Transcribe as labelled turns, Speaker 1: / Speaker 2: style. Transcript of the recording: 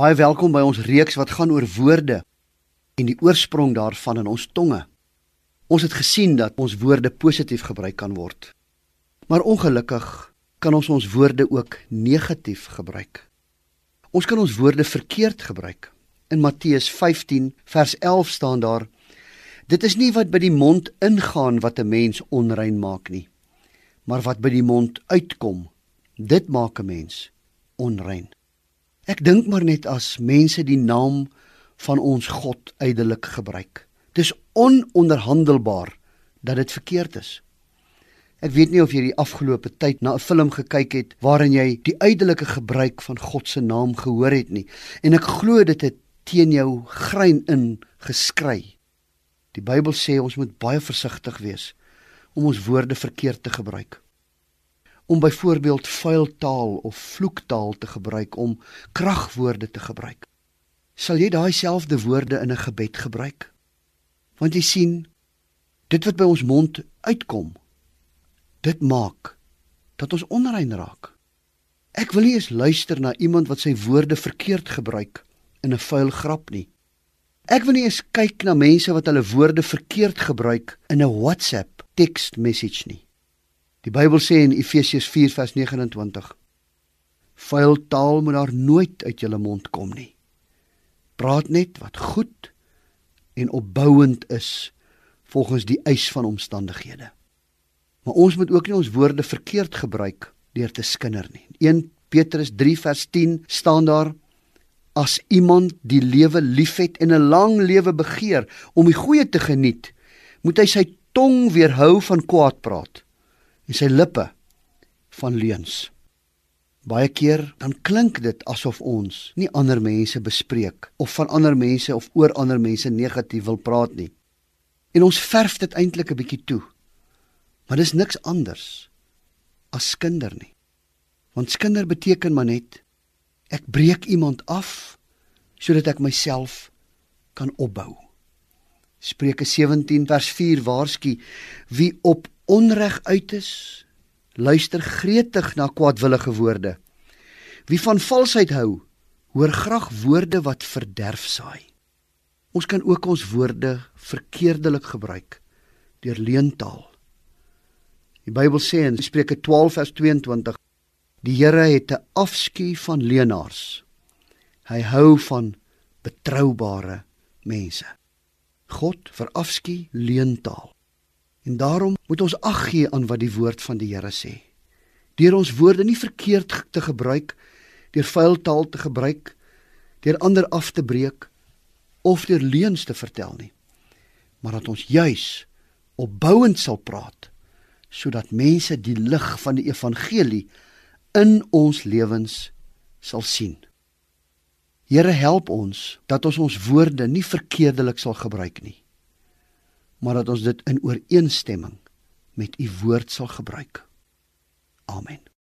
Speaker 1: Baie welkom by ons reeks wat gaan oor woorde en die oorsprong daarvan in ons tonge. Ons het gesien dat ons woorde positief gebruik kan word. Maar ongelukkig kan ons ons woorde ook negatief gebruik. Ons kan ons woorde verkeerd gebruik. In Matteus 15 vers 11 staan daar: Dit is nie wat by die mond ingaan wat 'n mens onrein maak nie, maar wat by die mond uitkom, dit maak 'n mens onrein. Ek dink maar net as mense die naam van ons God uitelik gebruik. Dis ononderhandelbaar dat dit verkeerd is. Ek weet nie of jy die afgelope tyd na 'n film gekyk het waarin jy die uiterlike gebruik van God se naam gehoor het nie en ek glo dit het teen jou grein in geskry. Die Bybel sê ons moet baie versigtig wees om ons woorde verkeerd te gebruik om byvoorbeeld vuil taal of vloektaal te gebruik om kragwoorde te gebruik. Sal jy daai selfde woorde in 'n gebed gebruik? Want jy sien, dit wat by ons mond uitkom, dit maak dat ons onrein raak. Ek wil nie eens luister na iemand wat sy woorde verkeerd gebruik in 'n vuil grap nie. Ek wil nie eens kyk na mense wat hulle woorde verkeerd gebruik in 'n WhatsApp text message nie. Die Bybel sê in Efesiërs 4:29: Vuil taal moet daar nooit uit julle mond kom nie. Praat net wat goed en opbouend is volgens die eis van omstandighede. Maar ons moet ook nie ons woorde verkeerd gebruik deur te skinder nie. 1 Petrus 3:10 staan daar: As iemand die lewe liefhet en 'n lang lewe begeer om die goeie te geniet, moet hy sy tong weerhou van kwaad praat en sy lippe van leuns. Baie keer dan klink dit asof ons nie ander mense bespreek of van ander mense of oor ander mense negatief wil praat nie. En ons verf dit eintlik 'n bietjie toe. Maar dis niks anders as skinder nie. Want skinder beteken maar net ek breek iemand af sodat ek myself kan opbou. Spreuke 17 vers 4 waarsku wie op onreg uit is, luister gretig na kwaadwillige woorde. Wie van valsheid hou, hoor graag woorde wat verderf saai. Ons kan ook ons woorde verkeerdelik gebruik deur leentaal. Die Bybel sê in Spreuke 12 vers 22: Die Here het 'n afskuw van leenaars. Hy hou van betroubare mense. God verafskuw leentaal. En daarom moet ons ag gee aan wat die woord van die Here sê. Deur ons woorde nie verkeerd te gebruik, deur vuil taal te gebruik, deur ander af te breek of deur leuns te vertel nie. Maar dat ons juis opbouend sal praat sodat mense die lig van die evangelie in ons lewens sal sien. Here help ons dat ons ons woorde nie verkeerdelik sal gebruik nie maar dat ons dit in ooreenstemming met u woord sal gebruik. Amen.